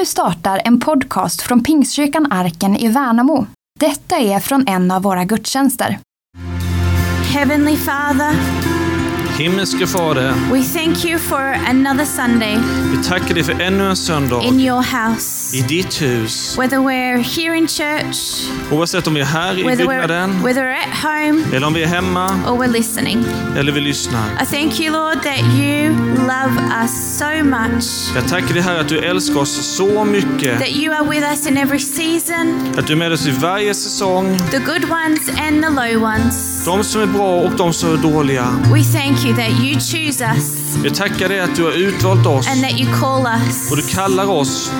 Nu startar en podcast från Pingstkyrkan Arken i Värnamo. Detta är från en av våra gudstjänster. Heavenly Father, Himmelske Fader, we thank you for another Sunday vi tackar dig för ännu en söndag in your house. i ditt hus. Whether we're here in church, Oavsett om vi är här i whether we're, byggnaden, whether we're at home, eller om vi är hemma, or we're listening. eller vi lyssnar. I thank you, Lord, that you love us so much, Jag tackar dig Herre att du älskar oss så mycket. that you are with us in every season, Att du är med oss i varje säsong. the good ones and the low ones. De som är bra och de som är dåliga. We thank you that you choose us Jag tackar dig att du har utvalt oss and that you call us. och du kallar oss.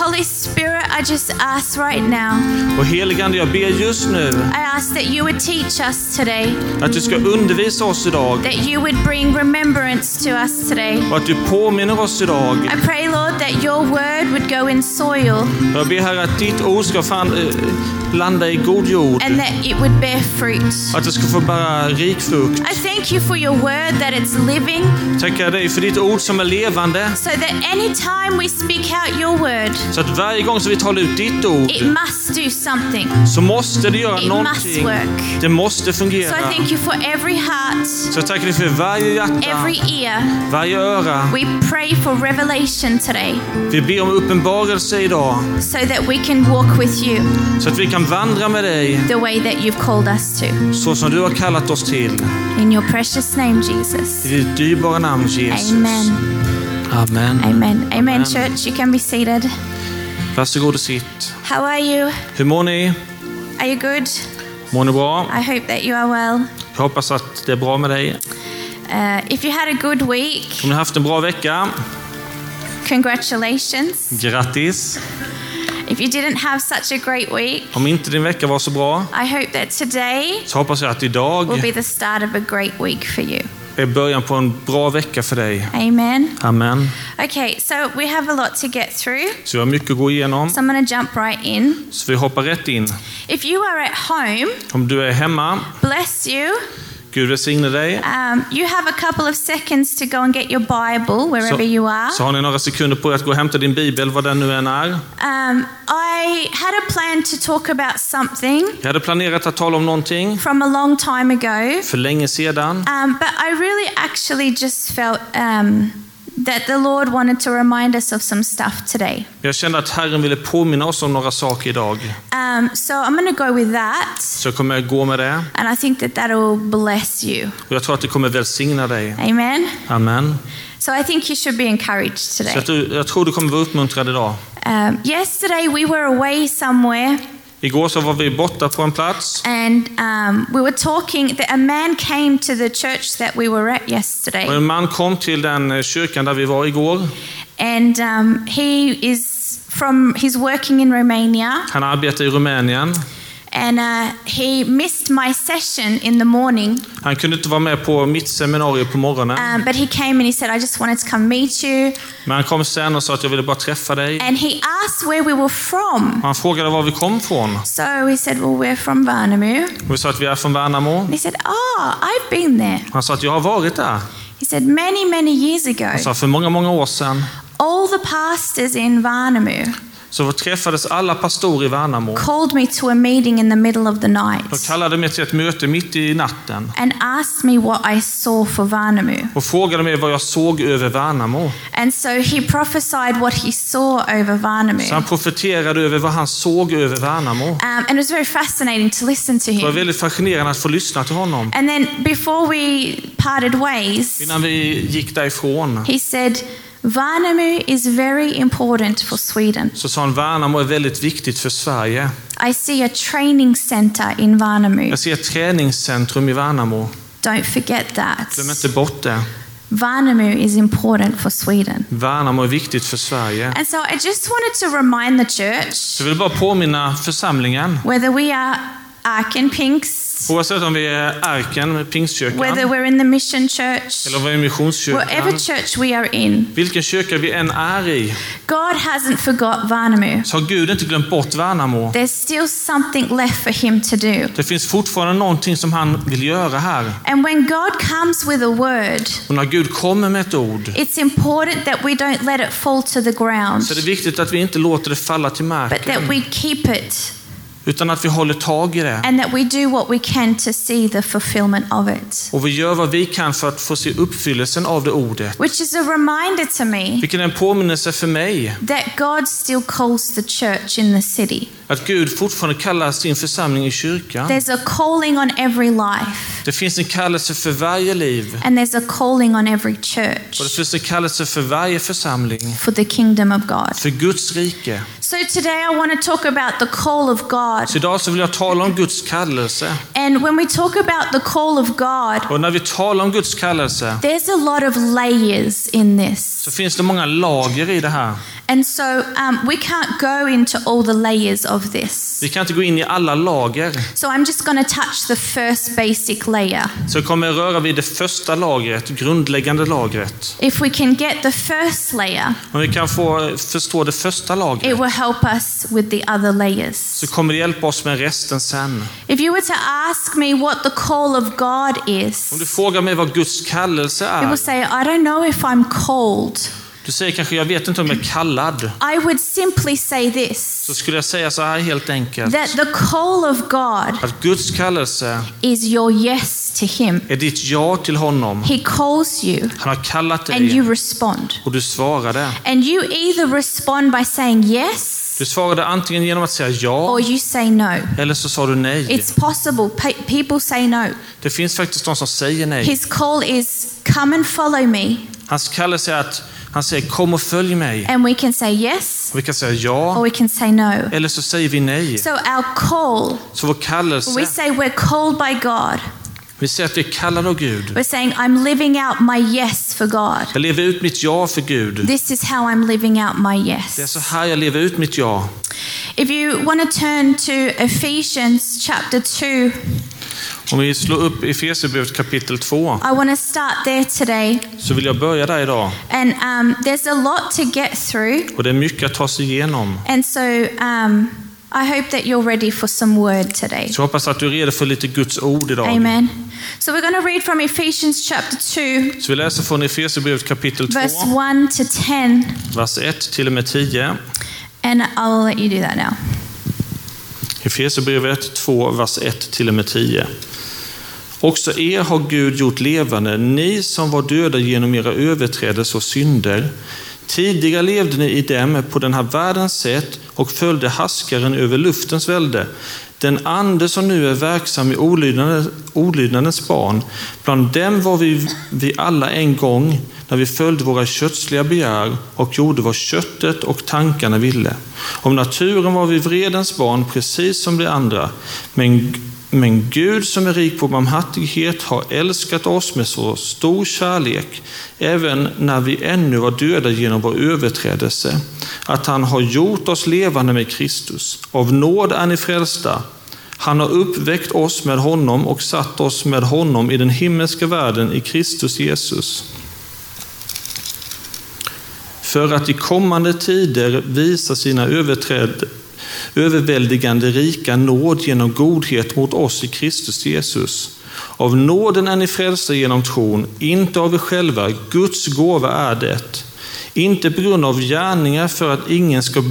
Holy Spirit, I just ask right now, Och heligande, jag ber just nu I ask that you would teach us today. att du ska undervisa oss idag that you would bring remembrance to us today. och att du påminner oss idag. I pray, Lord, that your word would go in soil Jag ber Herre att ditt ord ska fan, eh, landa i god jord. and that it would bear fruit. Att det ska få bära rik frukt. I thank you for your word that it's living, Tackar dig för ditt ord som är levande. so that any time we speak out your word, Så att varje gång som vi talar ut ditt ord it must do something. så måste det göra It must någonting. work. Det måste So I fungera. thank you for every heart, Så tackar dig för varje hjärta, every ear. varje öra. We pray for revelation today Vi ber om uppenbarelse idag so that we can walk with you så att vi kan vandra med dig the way that you've called us to. så som du har kallat oss till. In your precious name, Jesus. I ditt dyrbara namn Jesus. Amen. Amen. Amen. Amen, Amen. church. You can be seated. Varsågod och sitt. How are you? Hur mår ni? Are you good? Mår ni bra? I hope that you are well. Jag hoppas att det är bra med dig. Uh, if you had a good week, Om ni har haft en bra vecka, congratulations. grattis. If you didn't have such a great week, Om inte din vecka var så bra, I hope that today så hoppas jag att idag will be the start of a great week for you. är början på en bra vecka för dig. Amen. Amen. Okay, so we have a lot to get through, Så vi har mycket att gå igenom, so I'm to jump right in. så vi hoppar rätt in. If you are at home, Om du är hemma, bless you. Gud välsigne dig. Um, you have a couple of seconds to go and get your Bible wherever Så, you are. så har ni några sekunder på er att gå och hämta din bibel, vad den nu än är. Um, I had a plan to talk about something Jag hade planerat att tala om någonting from a long time ago, för länge sedan. um, but I really actually just felt um, that the Lord wanted to remind us of some stuff today. Jag kände att Herren ville påminna oss om några saker idag. Um, so I'm going to go with that, Så jag kommer gå med det. and I think that that will bless you. Och jag tror att det kommer välsigna dig. Amen. Amen. So I think you should be encouraged Så today. jag, tror, jag tror du kommer vara uppmuntrad idag. Um, yesterday we were away somewhere. Igår så var vi borta på en plats And um, we were talking, that a man came to the church that we were at och yesterday. en man kom till den eh, kyrkan där vi var igår. And um, he is from, he's working in Romania. Han arbetar i Rumänien. And uh, he missed my session in the morning. Han kunde inte vara med på mitt seminarium på morgonen. Um, but he came and he said, I just wanted to come meet you. Men han kom sen och sa att jag ville bara träffa dig. And he asked where we were from. Han frågade var vi kom från. So we said, Well, we're from Värnamo. Och vi sa att vi är från Värnamo. And he said, Oh, I've been there. Han sa att jag har varit där. He said, Many, many years ago, Han sa för många, många år sedan all the pastors in Värnamo så träffades alla pastorer i Värnamo. called me to a meeting in the middle of the De night kallade mig till ett möte mitt i natten and asked me what I saw for Värnamo. och frågade mig vad jag såg över Värnamo. And so he prophesied what he saw over Så han Värnamo. profeterade över vad han såg över Värnamo. Um, and it was very fascinating to listen to Det var him. väldigt fascinerande att få lyssna till honom. And then before we parted ways, Innan vi gick därifrån he said, Värnamo is very important for Sweden. så sa han Värnamo är väldigt viktigt för Sverige. I see a training center in Värnamo. Jag ser ett träningscentrum i Värnamo. Don't forget that. Glöm inte bort det. Värnamo is important for Sweden. Värnamo är viktigt för Sverige. And so I just wanted to remind the church Så vill bara påminna församlingen, whether we are Arken Pinks Oavsett om vi är Arken, Pingstkyrkan, whether we're in the mission church, eller om vi är Missionskyrkan, whatever church we are in, vilken kyrka vi än är i, God hasn't forgot Vanamu. så har Gud inte glömt bort Värnamo. There's still something left for him to do. Det finns fortfarande någonting som han vill göra här. And when God comes with a word, Och när Gud kommer med ett ord, it's important that we don't let it fall to the ground, så är det viktigt att vi inte låter det falla till but that marken, we keep it utan att vi håller tag i det. and that we do what we can to see the fulfillment of it. Och vi gör vad vi kan för att få se uppfyllelsen av det ordet. Which is a reminder to me Vilken är en påminnelse för mig that God still calls the church in the city. att Gud fortfarande kallar sin församling i kyrkan. There's a calling on every life, Det finns en kallelse för varje liv. and there's a calling on every Och det church finns en kallelse för varje församling. for the kingdom of God. För Guds rike. So today I want to talk about the call of God. Så idag så vill jag tala om Guds kallelse. And when we talk about the call of God, Och när vi talar om Guds kallelse there's a lot of layers in this. så finns det många lager i det här. And so um, we can't go into all the layers of this. Vi kan inte gå in i alla lager. So I'm just going to touch the first basic layer. Så jag kommer röra vid det första lagret, grundläggande lagret. If we can get the first layer, Om vi kan få förstå det första lagret help us with the other layers. så kommer det hjälpa oss med resten sen. If you were to ask me what the call of God is, Om du frågar mig vad Guds kallelse är. will say, I don't know if I'm called. Du säger kanske, jag vet inte om jag är kallad. I would simply say this Så skulle jag säga så här helt enkelt. that the call of God Att Guds kallelse is your yes to Him. är ditt ja till honom. He calls you Han har kallat and you dig respond. och du svarade. And you either respond by saying yes Du svarade antingen genom att säga ja or you say no. eller så sa du nej. It's possible. People say no. Det finns faktiskt de som säger nej. His call is come and follow me. Hans kallelse är att han säger kom och följ mig. And we can say yes Och vi kan säga or ja we can say no. eller så säger vi nej. So our call, Så vår we kallelse, say we're called by God. vi säger att vi är kallade av Gud. We're saying I'm living out my yes for God. Jag lever ut mitt ja för Gud. This is how I'm living out my Det är yes. så här jag lever ut mitt ja. If you want to turn to Ephesians chapter 2, Om vi slår upp Efesierbrevet kapitel 2 I want to start there today. så vill jag börja där idag. And um, there's a lot to get through. Och det är mycket att ta sig igenom. And so um, I hope that you're ready for some word today. Så hoppas att du är redo för lite Guds ord idag. Amen. So we're going to read from Ephesians chapter 2, Så vi läser från Efesierbrevet kapitel 2, verse 1 to 10. vers 1 till och med 10. And I'll let you do that now. Efesierbrevet 2, vers 1 till och med 10. Också er har Gud gjort levande, ni som var döda genom era överträdelser och synder. Tidigare levde ni i dem på den här världens sätt och följde haskaren över luftens välde. Den ande som nu är verksam i olydnadens, olydnadens barn. Bland dem var vi, vi alla en gång när vi följde våra kötsliga begär och gjorde vad köttet och tankarna ville. Om naturen var vi vredens barn precis som de andra. Men men Gud som är rik på barmhärtighet har älskat oss med så stor kärlek, även när vi ännu var döda genom vår överträdelse, att han har gjort oss levande med Kristus. Av nåd är ni frälsta. Han har uppväckt oss med honom och satt oss med honom i den himmelska världen i Kristus Jesus. För att i kommande tider visa sina överträd, överväldigande rika nåd genom godhet mot oss i Kristus Jesus. Av nåden är ni frälsta genom tron, inte av er själva, Guds gåva är det. Inte på grund av gärningar för att ingen ska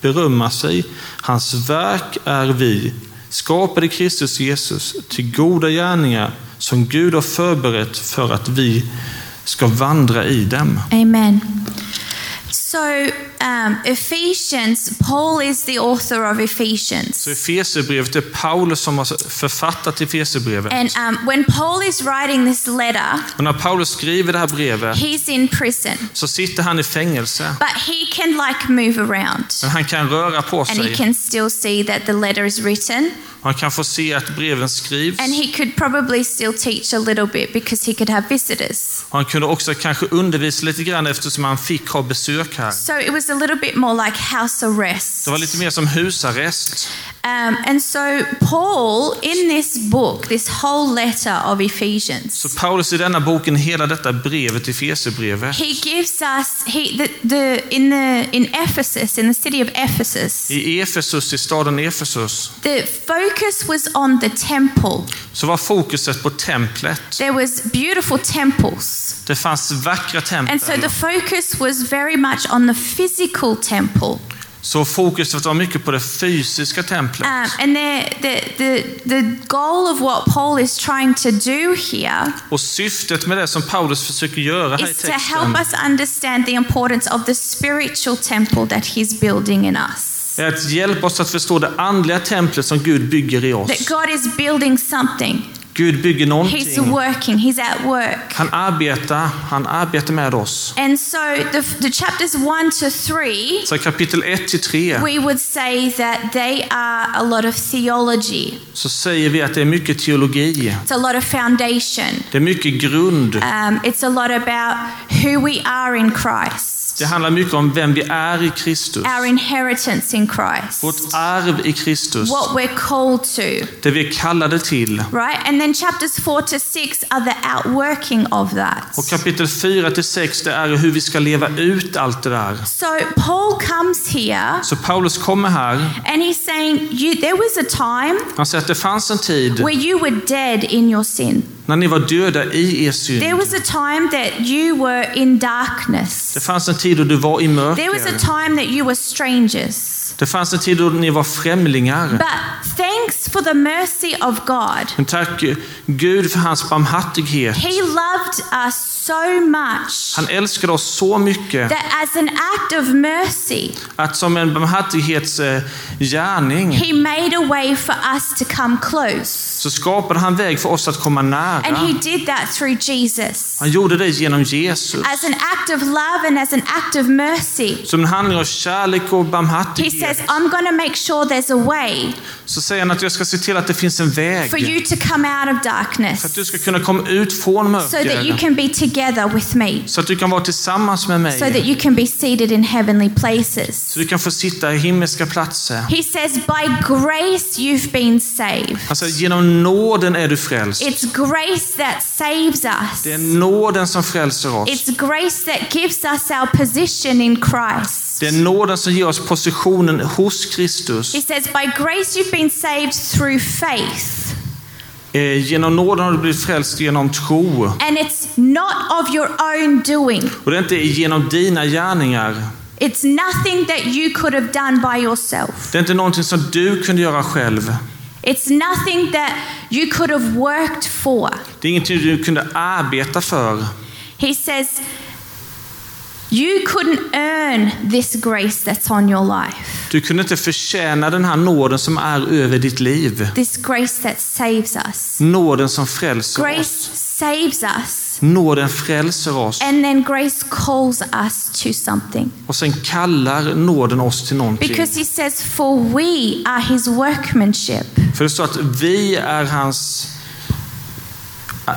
berömma sig. Hans verk är vi, skapade Kristus Jesus till goda gärningar som Gud har förberett för att vi ska vandra i dem. Amen. So, um, Ephesians, Paul is the author of Ephesians. Så Efesierbrevet är Paulus som har författat Efesierbrevet. And um, when Paul is writing this letter, Och när Paulus skriver det här brevet he's in prison, så sitter han i fängelse. but he can like move around. Men han kan röra på And he sig. can still see that the letter is written. Han kan få se att breven skrivs. And he could probably still teach a little bit because he could have visitors. Han kunde också kanske undervisa lite grann eftersom han fick ha besök här. So it was a little bit more like house arrest. Det var lite mer som husarrest. Um, and so, Paul, in this book, this whole letter of Ephesians. Så Paulus i denna boken, hela detta brevet, Efesierbrevet, he gives us he the, the in the in Ephesus, in the city of Ephesus, i Efesus, i staden Efesus, the focus was on the temple. så var fokuset på templet. There was beautiful temples. Det fanns vackra And so the focus was very much on the physical temple. Så fokuset var mycket på det fysiska templet. Um, and the, the, the, the goal of what Paul is trying to do here Och syftet med det som Paulus försöker göra här i is to help texten us understand the importance of the spiritual temple that he's building in us. är att hjälpa oss att förstå det andliga templet som Gud bygger i oss. That God is building something. Gud bygger He's någonting. working, He's at work. Han arbetar, han arbetar med oss. And so the, the chapters 1 to 3, Så kapitel 1 till 3 we would say that they are a lot of theology. så säger vi att det är mycket teologi. It's a lot of foundation. Det är mycket grund. Um, it's a lot about who we are in Christ, Det handlar mycket om vem vi är i Kristus. our inheritance in Christ, Vårt arv i Kristus. what we're called to, Det vi är kallade till. right? And then chapters 4 to 6 are the outworking of that. Och kapitel 4 till 6 det är hur vi ska leva ut allt det där. So Paul comes here Så Paulus kommer här. and he's saying, you, There was a time Han säger att det fanns en tid where you were dead in your sin. när ni var döda i er There synd. was a time that you were in darkness. Det fanns en tid då du var i There was a time that you were strangers. Det fanns en tid då ni var främlingar. But thanks for the mercy of God. Men tack Gud för hans barmhärtighet. He loved us so much Han älskade oss så mycket that as an act of mercy, att som en barmhärtighetsgärning He made a way for us to come close. så skapade han väg för oss att komma And He nära. did that through Jesus. Han gjorde det genom Jesus. As an act of love and as an act of mercy. Som en handling av kärlek och He says. I'm going to make sure there's a way Så säger han att jag ska se till att det finns en väg. for you to come out of För att darkness du ska kunna komma ut från so that you mörker. can be together with me, Så att du kan vara tillsammans med so that mig. you can be seated in heavenly places. Så du kan få sitta i himmelska platser. He says, By grace you've been saved. Han säger genom nåden är du frälst. It's grace that saves us. Det är nåden som frälser oss. It's grace that gives us our position in Christ. Det är nåden som ger oss positionen hos Kristus. He says, By grace you've been saved through faith. Eh, Genom nåden har du blivit frälst genom tro. And it's not of your own doing, Och det är inte genom dina gärningar. it's nothing that you could have done by yourself. Det är inte någonting som du kunde göra själv. It's nothing that you could have worked for. Det är ingenting du kunde arbeta för. He says, You couldn't earn this grace that's on your life, Du kunde inte förtjäna den här nåden som är över ditt liv. this grace that saves us. Nåden som frälser Grace oss. saves us, Nåden frälser oss. and then grace calls us to something. Och sen kallar nåden oss till någonting. Because he says, For we are his workmanship, För det står att vi är hans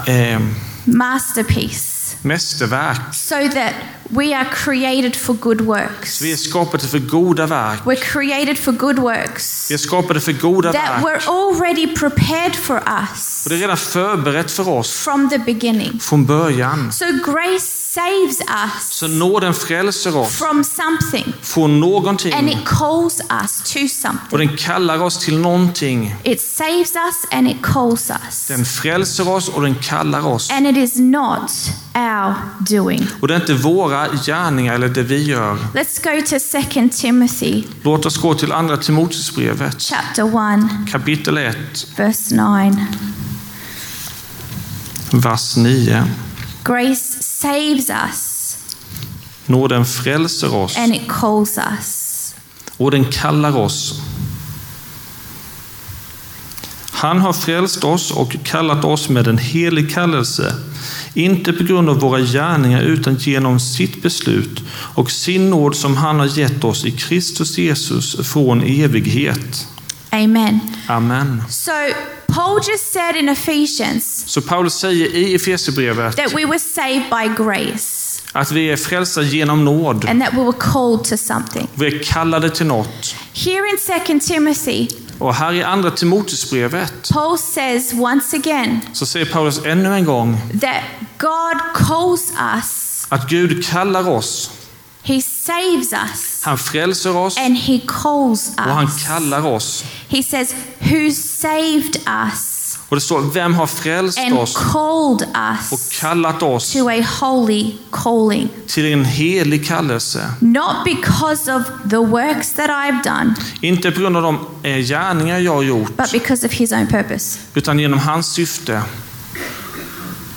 eh, masterpiece, mästerverk. so that we are created for good works. Vi är skapade för goda verk. We're created for good works Vi är skapade för goda that verk. were already prepared for us Och det är redan förberett för oss from the beginning. från början. So grace saves us Så nåden frälser oss from something från and någonting. it calls us to Och something. den kallar oss till någonting. It saves us and it calls us. Den frälser oss och den kallar oss. And it is not our doing. Och det är inte våra gärningar eller det vi gör. Let's go to 2 Timothy Låt oss gå till andra Timoteusbrevet chapter 1 kapitel 1, verse 9. vers 9. Grace saves us Nåden frälser oss and it calls us. och den kallar oss. Han har frälst oss och kallat oss med en helig kallelse, inte på grund av våra gärningar utan genom sitt beslut och sin nåd som han har gett oss i Kristus Jesus från evighet. Amen. Amen. So Paul just said in Ephesians Så Paulus säger i Efesierbrevet that we were saved by grace att vi är frälsta genom nåd. and that we were called to something. Vi är kallade till något. Here in 2 Timothy, Och här i andra Timoteusbrevet Paul says once again så säger Paulus ännu en gång that God calls us, att Gud kallar oss. He saves us, Han frälser oss and He calls och han us. kallar oss. He says, Who saved us Och det står, vem har frälst and oss called och us kallat oss to a holy calling. till en helig kallelse? Not because of the works that I've done, Inte på grund av de eh, gärningar jag har gjort, but because of His own purpose. utan genom hans syfte.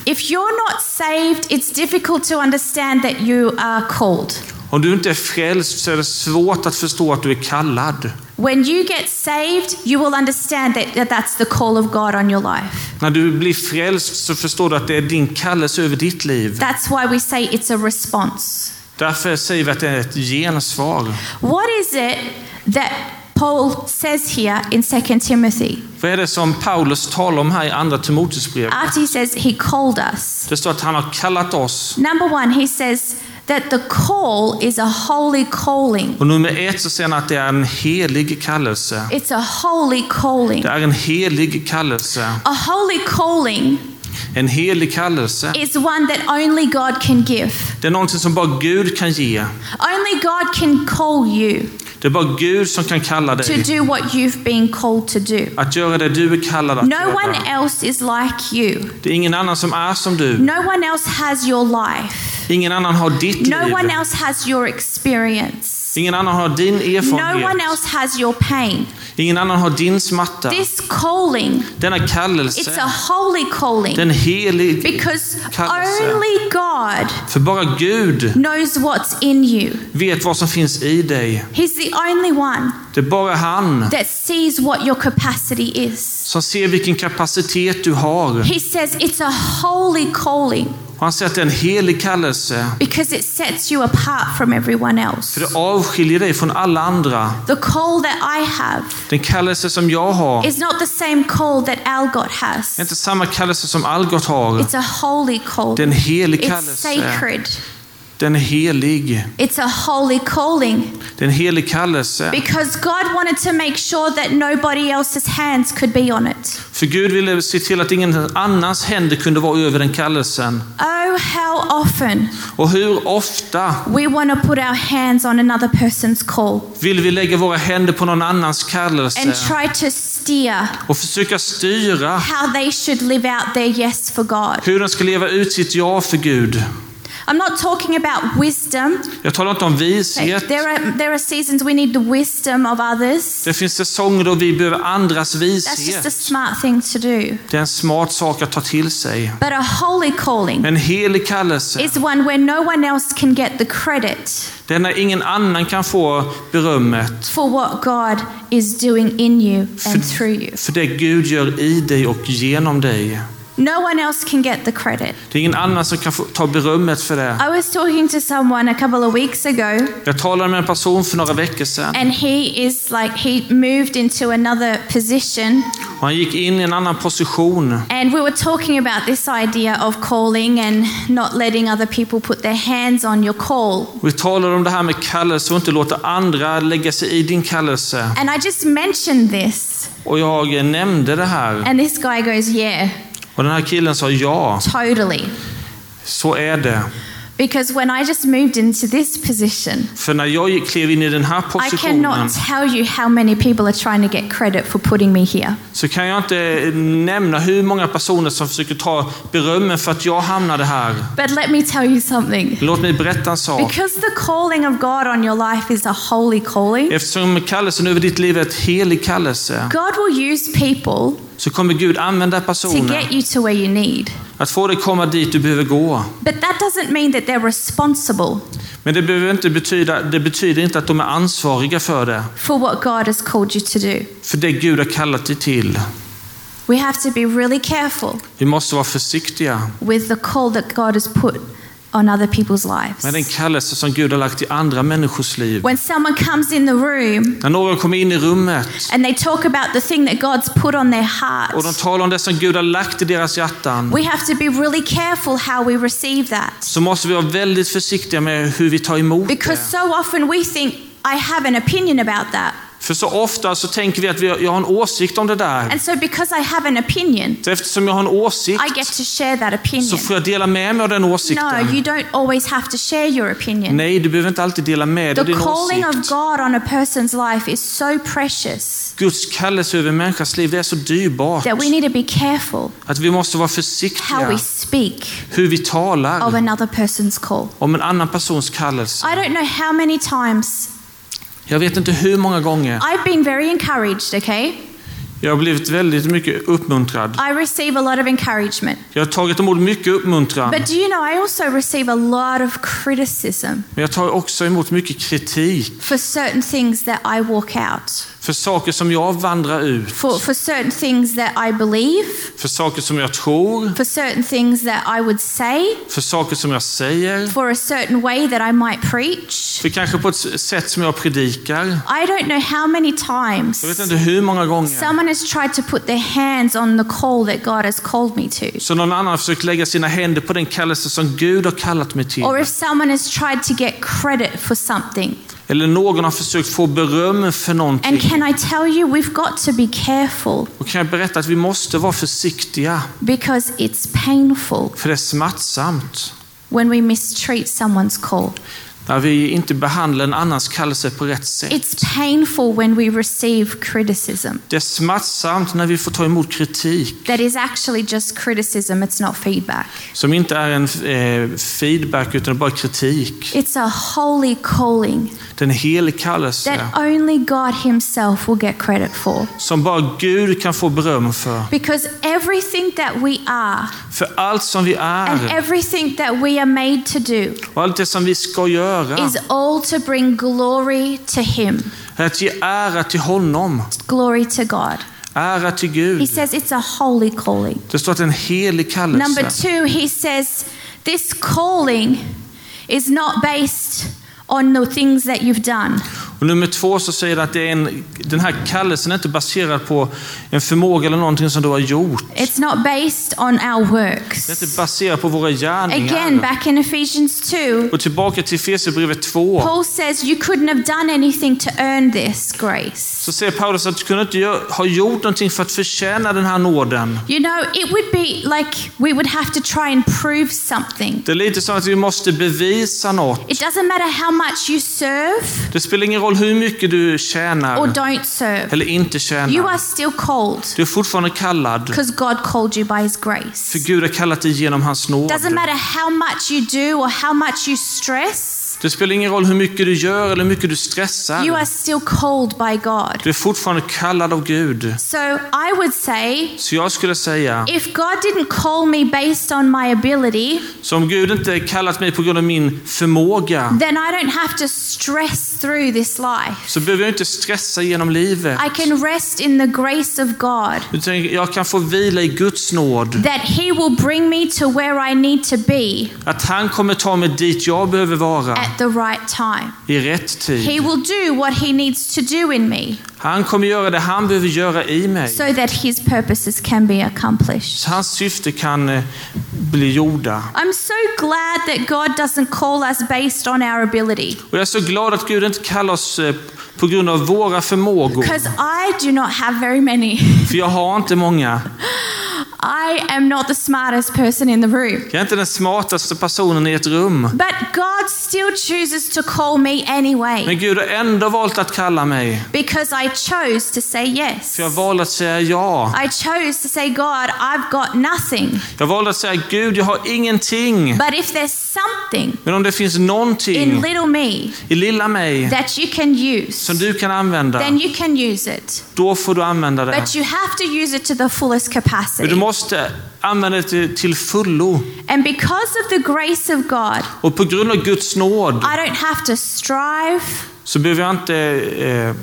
If you're not saved, it's difficult to understand that you are called. Om du inte är frälst så är det svårt att förstå att du är kallad. When you get saved, you will understand that, that that's the call of God on your life. När du blir frälst så förstår du att det är din kallelse över ditt liv. That's why we say it's a response. Därför säger vi att det är ett gensvar. What is it that Paul says here in 2 Timothy? Vad är det som Paulus talar om här i andra Timoteusbrevet? After he says he called us. Det står att han har kallat oss. Number one, he says that the call is a holy calling. Och nummer ett så säger han att det är en helig kallelse. It's a holy calling. Det är en helig kallelse. A holy calling En helig kallelse. is one that only God can give. Det är någonting som bara Gud kan ge. Only God can call you Det är bara Gud som kan kalla to dig do what you've been called to do. att göra det du är kallad att No one göra. else is like you. Det är ingen annan som är som du. No one else has your life. Ingen annan har ditt No one liv. else has your experience. Ingen annan har din No one erfarenhet. else has your pain. Ingen annan har din smärta. This calling, Denna it's a kallelse, holy calling den helig because kallelse. only God För bara Gud knows what's in you. vet vad som finns i dig. He's the only one Det är bara han that sees what your capacity is. som ser vilken kapacitet du har. He says it's a holy calling han är en helig kallelse. because it sets you apart from everyone else. För det avskiljer dig från alla andra. The call that I have Den kallelse som jag har is not the same call that Algot has. är inte samma kallelse som Algot har. It's a holy call. Det är en helig It's kallelse. sacred. Den är helig. It's a holy calling Det är en helig kallelse. because God wanted to make sure that nobody else's hands could be on it. För Gud ville se till att ingen annans händer kunde vara över den kallelsen. Oh, how often Och hur ofta we want to put our hands on another person's call vill vi lägga våra händer på någon annans and kallelse try to steer och försöka styra how they should live out their yes for God. hur de ska leva ut sitt ja för Gud. I'm not talking about wisdom. Jag talar inte om vishet. There are, there are seasons we need the wisdom of others. Det finns säsonger då vi behöver andras That's just a vishet. smart thing to do. Det är en smart sak att ta till sig. But a holy calling En helig kallelse, is one where no one else can get the credit det är när ingen annan kan få berömmet for what God is doing in you and through you. för det Gud gör i dig och genom dig. No one else can get the credit. Det är ingen annan som kan ta berömmet för det. I was talking to someone a couple of weeks ago, Jag talade med en person för några veckor sedan and he is like, he moved into another position. och han gick in i en annan position. And we were talking about this idea of calling and not letting other people put their hands on your call. Vi talade om det här med kallelse och inte låta andra lägga sig i din kallelse. And I just mentioned this, Och jag nämnde det här and this guy goes, Yeah, och den här killen sa ja, totally. så är det. Because when I just moved into this position, För när jag klev in i den här I positionen cannot tell you how many people are trying to get credit for putting me here. så kan jag inte nämna hur många personer som försöker ta berömmen för att jag hamnade här. But let me tell you something. Låt mig berätta en sak. Because the calling of God on your life is a holy calling, Eftersom kallelsen över ditt liv är ett helig kallelse God will use people så kommer Gud använda to personer get you to where you need. att få dig komma dit du behöver gå. But that doesn't mean that they're responsible Men det behöver inte betyda, det betyder inte att de är ansvariga för det. for what God has called you to do. För det Gud har kallat dig till. We have to be really careful Vi måste vara försiktiga with the call that God has put on other people's lives. med den kallelse som Gud har lagt i andra människors liv. When someone comes in the room När någon kommer in i rummet and they talk about the thing that God's put on their och de heart, talar om det som Gud har lagt i deras hjärtan we have to be really careful how we receive that. så måste vi vara väldigt försiktiga med hur vi tar emot Because det. so often we think, I have an opinion about that. För så ofta så tänker vi att vi, jag har en åsikt om det där. And so, because I have an opinion, Så eftersom jag har en åsikt I get to share that så opinion. får jag dela med mig av den No, åsikten. you don't always have to share your opinion. Nej, du behöver inte alltid dela med dig av The din calling of åsikt. God on a person's life is so precious Guds kallelse över en människas liv det är så dyrbart that we need to be careful att vi måste vara how försiktiga we speak hur vi of talar another person's call. om en annan persons kallelse. I don't know how many times Jag vet inte hur många gånger I've been very encouraged, okay? jag har blivit väldigt mycket uppmuntrad. I receive a lot of encouragement. Jag har tagit emot mycket uppmuntran, But do you know, I also receive a lot of criticism men jag tar också emot mycket kritik for certain things that I walk out, för saker som jag vandrar ut, for, for certain things that I believe, för saker som jag tror, for certain things that I would say, för saker som jag säger, for a certain way that I might preach. för kanske på ett sätt som jag predikar. I don't know how many times Jag vet inte hur många gånger someone has tried to put their hands on the call that God has called me to. så någon annan har försökt lägga sina händer på den kallelse som Gud har kallat mig till. Or if someone has tried to get credit for something. Eller någon har försökt få beröm för And någonting. can I tell you, we've got to be careful Och kan jag berätta att vi måste vara försiktiga, because it's painful för det är smärtsamt when we mistreat someone's call. När vi inte behandlar en annans kallelse på rätt sätt. It's painful when we receive criticism. Det är smärtsamt när vi får ta emot kritik That is actually just criticism, it's not feedback. som inte är en eh, feedback utan bara kritik. It's a holy calling Det är en helig kallelse that only God Himself will get credit for. som bara Gud kan få beröm för. Because everything that we are För allt som vi and är everything that we are made to do och allt det som vi ska göra is all to bring glory to Him, att ge ära till honom, glory to God. ära till He says it's a holy calling. Det står att är er en helig Number two, he says this calling is not based on the things that you've done. Och nummer två så säger det att det är en, den här kallelsen är inte baserad på en förmåga eller någonting som du har gjort. It's not based on our Det är works. inte baserat på våra Again, gärningar. back in Ephesians 2, Och tillbaka till Efesierbrevet 2. Paul says you couldn't have done anything to earn this grace. Så säger Paulus att du kunde inte ha gjort någonting för att förtjäna den här nåden. You know, it would be like we would have to try and prove something. Det är lite som att vi måste bevisa något. It doesn't matter how much you serve Det spelar ingen roll hur mycket du or tjänar don't serve. eller inte You tjänar. are still called Du är fortfarande kallad. because God called you by His För grace. Gud har kallat dig genom hans nåd. Doesn't matter how much you do or how much you stress, Det spelar ingen roll hur mycket du gör eller hur mycket du you stressar. are still called by God. Du är fortfarande kallad av Gud. So I would say Så jag skulle säga, if God didn't call me based on my ability, så om Gud inte kallat mig på grund av min förmåga then I don't have to stress through this life. så behöver jag inte stressa genom livet. I can rest in the grace of God. Utan jag kan få vila i Guds nåd. That He will bring me to where I need to be Att han kommer ta mig dit jag behöver vara at the right time. i rätt He tid. will do what He needs to do in me Han kommer göra det han behöver göra i mig. so that His purposes can be accomplished. Så hans syfte kan eh, bli gjorda. I'm so glad that God doesn't call us based on our ability Och jag är så glad att Gud inte kallar oss eh, på grund av våra förmågor. because I do not have very many. För jag har inte många. I am not the smartest person in the room. Jag är inte den smartaste personen i ett rum. But God still chooses to call me anyway Men Gud har ändå valt att kalla mig. because I chose to say yes. För jag valde att säga ja. I chose to say, God, I've got nothing. Jag valde att säga Gud, jag har ingenting. But if there's something Men om det finns in någonting little me i lilla mig that you can use, som du kan använda, then you can use it. då får du använda det. But you have to use it to the fullest Men du capacity. Måste använda det till, till fullo. And because of the grace of God, Och på grund av Guds nåd I don't have to strive. så behöver jag inte, eh,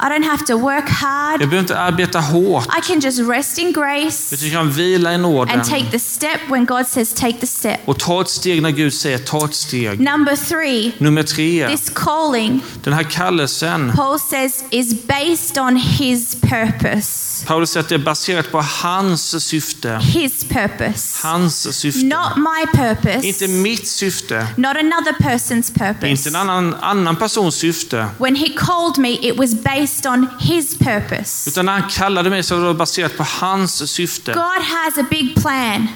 I don't have to work hard. jag behöver inte arbeta hårt. I can just rest in grace jag kan vila i nåden and take the step when God says take the step. och ta ett steg när Gud säger ta ett steg. Number three, Nummer tre, this calling, den här kallelsen, Paul says, is based on his purpose. Paulus säger att det är baserat på hans syfte. His purpose. Hans syfte. Not my purpose. Inte mitt syfte. Not another person's purpose. Inte en annan, annan persons syfte. When he called me, it was based on his purpose. Utan när han kallade mig så var det baserat på hans syfte. God has a big plan.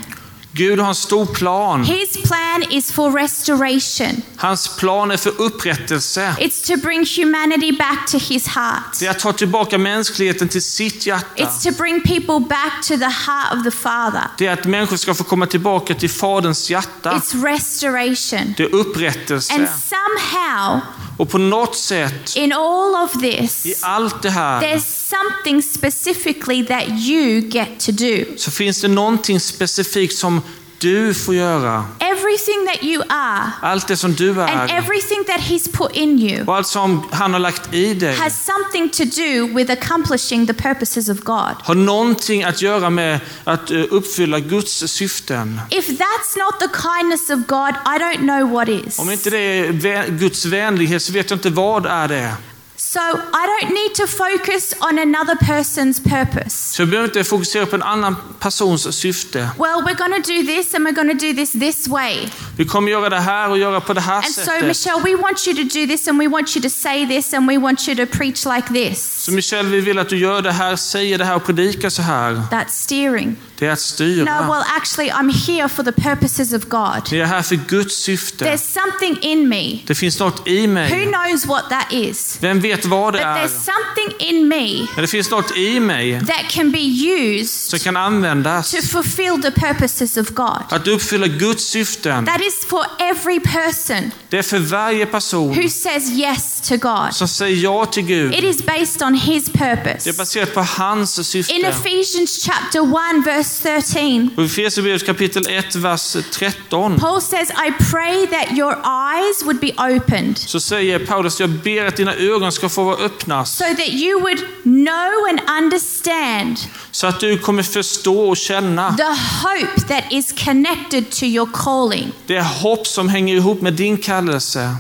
Gud har en stor plan. His plan is for restoration. Hans plan är för upprättelse. It's to bring humanity back to his heart. Det är att ta tillbaka mänskligheten till sitt hjärta. It's to bring people back to the heart of the Father. Det är att människor ska få komma tillbaka till Faderns hjärta. It's restoration. Det är upprättelse. And somehow, Och på något sätt, in all of this, i allt det här, there's something specifically that you get to do. så finns det någonting specifikt som du får göra. Everything that you are Allt det som du and är everything that He's put in you och allt som han har lagt i dig has something to do with accomplishing the purposes of God. har någonting att göra med att eh, uppfylla Guds syften. If that's not the kindness of God, I don't know what is. Om inte det är Guds vänlighet så vet jag inte vad är det. So I don't need to focus on another person's purpose. Så jag behöver inte fokusera på en annan persons syfte. Well, we're going to do this and we're going to do this this way. Vi kommer göra det här och göra på det här And so. Michelle, we want you to do this and we want you to say this and we want you to preach like this. Så Michelle, vi vill att du gör det här, säger det här och predikar så här. That's steering. Det är att styra. No, well, actually, I'm here for the purposes of God. Vi är här för Guds syfte. There's something in me. Det finns något i Who knows what that is? Vem vet vad det But är? there's something in me Men det finns något i mig that can be used som kan användas to fulfill the purposes of God. att uppfylla Guds syften. That is for every person Det är för varje person who says yes to God. som säger ja till Gud. It is based on His Det är purpose. baserat på hans In syfte. Ephesians chapter 1, verse 13, Och i Efesierbrevet kapitel 1, vers 13 Paul says, I pray that your eyes would be opened så säger Paulus, jag ber att dina ögon ska få öppnas so that you would know and understand så att du kommer förstå och känna the hope that is connected to your calling. det hopp som hänger ihop med din kallelse.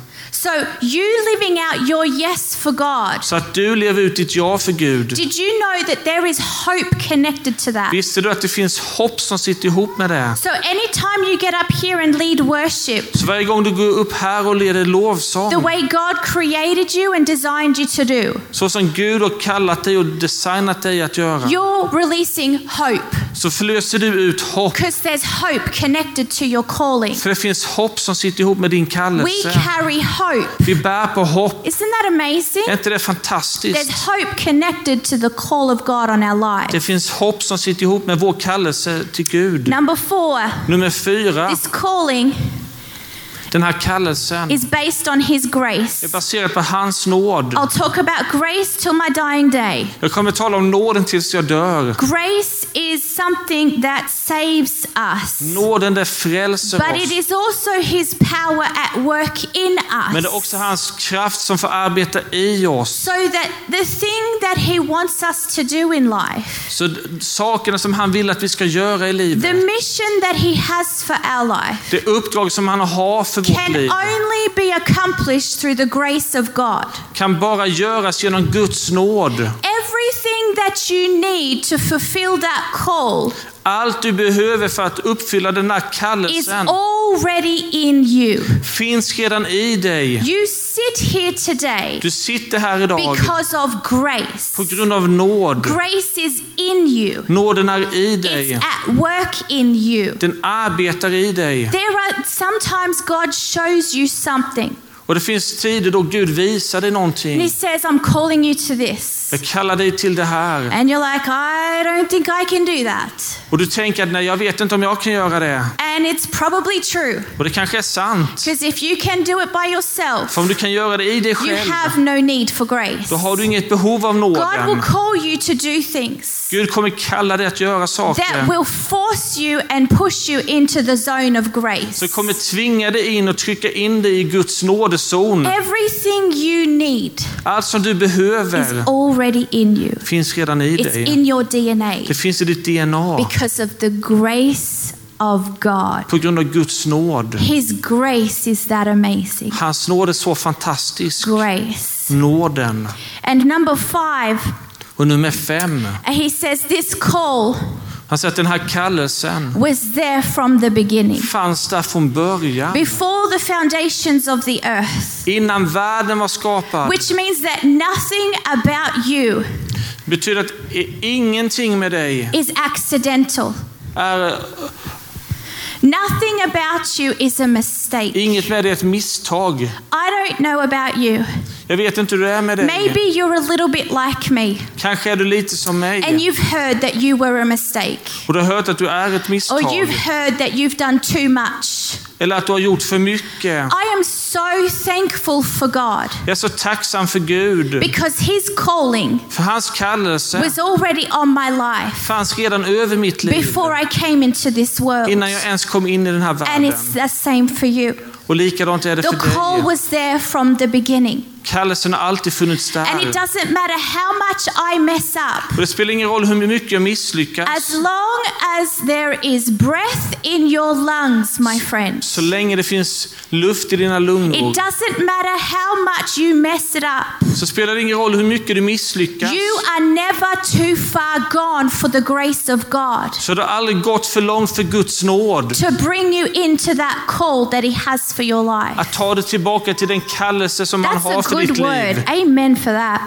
So, you living out your yes for God. Så att du lever ut ditt ja för Gud. Did you know that there is hope connected to that? Visste du att det finns hopp som sitter ihop med det? So, anytime you get up here and lead worship, Så varje gång du går upp här och leder the lovsång, way God created you and designed you to do, så som Gud har kallat dig och designat dig att göra, you're releasing hope så förlöser du ut hopp. because there's hope connected to your calling. För det finns hopp som sitter ihop med din We kallelse. carry hope. Vi bär på hopp. Isn't that amazing? Är inte det There's fantastiskt? hope connected to the call of God on our Det lives. finns hopp som sitter ihop med vår kallelse till Gud. Number four, Nummer fyra, this calling den här kallelsen is based on His är grace. baserad på hans nåd. I'll talk about grace till my dying day. Jag kommer tala om nåden tills jag dör. Grace is something that saves us, Nåden det frälser but it oss. is also His power at work in Men det är us. också hans kraft som får arbeta i oss. So that the thing that He wants us to do in life, Så sakerna som han vill att vi ska göra i the livet, mission that He has for our life, det uppdrag som han har för vårt can liv, only be accomplished through the grace of God. kan bara göras genom Guds nåd. Everything that you need to fulfill that call Allt du behöver för att uppfylla den här kallelsen already in you. finns redan i dig. You sit here today Du sitter här idag because of grace. på grund av nåd. Grace is in you. Nåden är i dig. It's at work in you. Den arbetar i dig. There are sometimes God shows you something. Och det finns tider då Gud visar dig And någonting. he says, I'm calling you to this. Jag kallar dig till det här. And you're like, I don't think I can do that. Och du tänker att nej, jag vet inte om jag kan göra det. And it's probably true. Och det kanske är sant. Because if you can do it by yourself, För om du kan göra det i dig you själv, have no need for grace. då har du inget behov av God will nåden. call you to do things Gud kommer kalla dig att göra that saker will force you and push you into the zone of grace. som kommer tvinga dig in och trycka in dig i Guds nådezon. Everything you need Allt som du is behöver already in you. finns redan i It's dig. in your DNA Det finns i ditt DNA because of the grace of God. på grund av Guds nåd. His grace is that amazing. Hans nåd är så fantastisk. Grace. Nåden. And number five, Och nummer fem, And he says this call han säger att den här kallelsen was there from the beginning. fanns där från början. Before the foundations of the earth. Innan världen var skapad. Which means that nothing about you betyder att ingenting med dig is accidental. är, Nothing about you is a mistake. inget med dig är ett misstag. I don't know about you. Jag vet inte hur det är med dig. Maybe you're a little bit like me Kanske är du lite som and mig. you've heard that you were a mistake. Och du har hört att du är ett Or misstag. you've heard that you've done too much. Eller att du har gjort för mycket. I am so thankful for God Jag är så tacksam för Gud. because His calling För hans kallelse was already on my life fanns redan över mitt liv. before I came into this world. Innan jag ens kom in i den här And världen. it's the same for you. Och likadant är det The för call dig. was there from the beginning. Kallelsen har alltid funnits And it där. doesn't matter how much I mess up. Och det spelar ingen roll hur mycket jag misslyckas. As long as there is breath in your lungs, my friend, Så länge det finns luft i dina lungor it doesn't matter how much you mess it up. så spelar det ingen roll hur mycket du misslyckas. You are never too far gone for the grace of God Så det har aldrig gått för långt för Guds nåd. to bring you into that call that He has for your life. Att ta dig tillbaka till den kallelse som han That's har a för good ditt word. liv. Amen for that.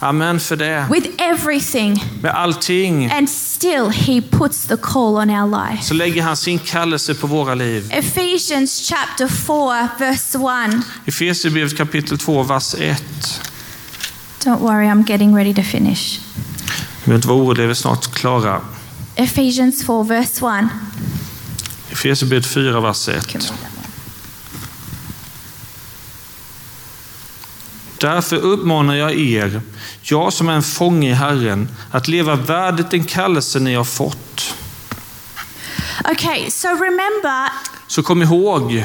Amen för det. With everything, Med allting and still He puts the call on our life. så lägger han sin kallelse på våra liv. Ephesians chapter 4, verse 1. Efesierbrevet kapitel 2, vers 1. Don't worry, I'm getting ready to finish. Du behöver inte vara orolig, vi är snart klara. Ephesians 4, verse 1. Efesierbrevet 4, vers 1. Därför uppmanar jag er, jag som är en fånge i Herren, att leva värdigt den kallelse ni har fått. Okay, so remember, Så kom ihåg,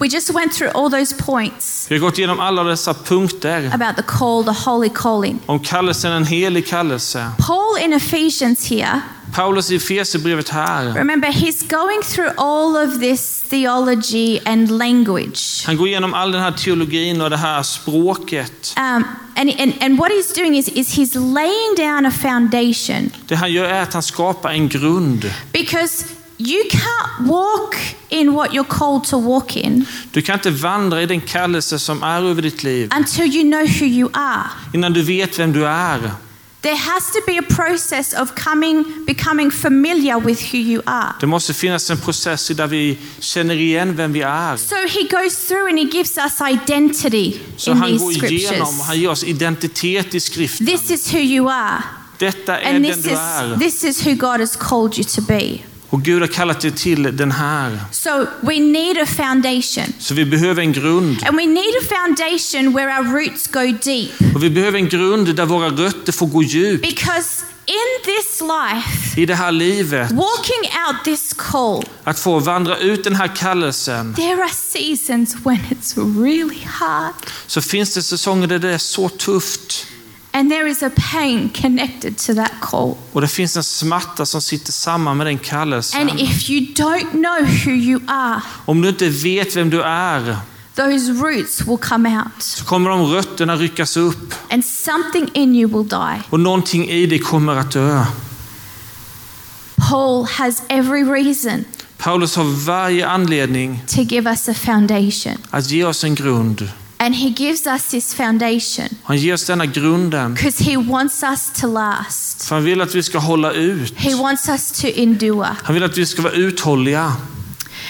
we just went through all those points vi har gått igenom alla dessa punkter about the call, the holy calling. om kallelsen, en helig kallelse. Paul in Ephesians here, Paulus i Efesierbrevet här, remember, he's going through all of this theology and language. han går igenom all den här teologin och det här språket. Um, and, and, and what he's doing is, is he's laying down a foundation Det han gör är att han skapar en grund. because you can't walk in what you're called to walk in Du kan inte vandra i den kallelse som är över ditt liv until you know who you are. innan du vet vem du är. There has to be a process of coming, becoming familiar with who you are. Det måste finnas en process där vi känner igen vem vi är. So he goes through and he gives us identity Så in han these går igenom, scriptures. han ger oss identitet i skriften. This is who you are, Detta är and den this du is är. this is who God has called you to be. Och Gud har kallat dig till den här. So we need a foundation, Så vi behöver en grund. and we need a foundation where our roots go deep. Och vi behöver en grund där våra rötter får gå djupt. Because in this life, I det här livet. walking out this call, Att få vandra ut den här kallelsen. there are seasons when it's really hard. Så finns det säsonger där det är så tufft. And there is a pain connected to that call. Och det finns en smärta som sitter samman med den kallelsen. And if you don't know who you are, Om du inte vet vem du är those roots will come out så kommer de rötterna ryckas upp and something in you will die. och någonting i dig kommer att dö. Paul has every reason Paulus har varje anledning to give us a foundation. att ge oss en grund. And he gives us this foundation Han ger oss denna grunden because he wants us to last. för han vill att vi ska hålla ut. He wants us to endure. Han vill att vi ska vara uthålliga.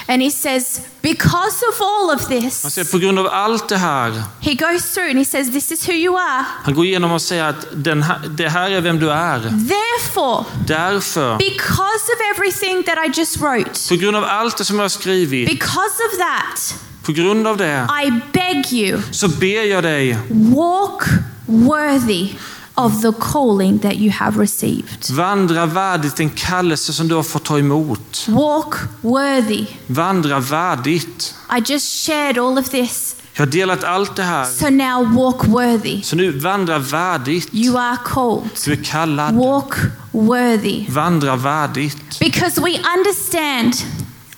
And he says, because of all of Han this, säger på grund av allt det här. he goes through and he says, this is who you are. Han går igenom och säger att den här, det här är vem du är. Therefore, Därför, because of everything that I just wrote, på grund av allt det som jag har skrivit, because of that, på grund av det, I beg you, så ber jag dig, walk worthy of the calling that you have received. vandra värdigt den kallelse som du har fått ta emot. Walk worthy. Vandra värdigt. I just shared all of this. Jag har delat allt det här. So now walk worthy. Så nu vandra värdigt. You are called. Du är kallad. Walk worthy. Vandra värdigt. Because we understand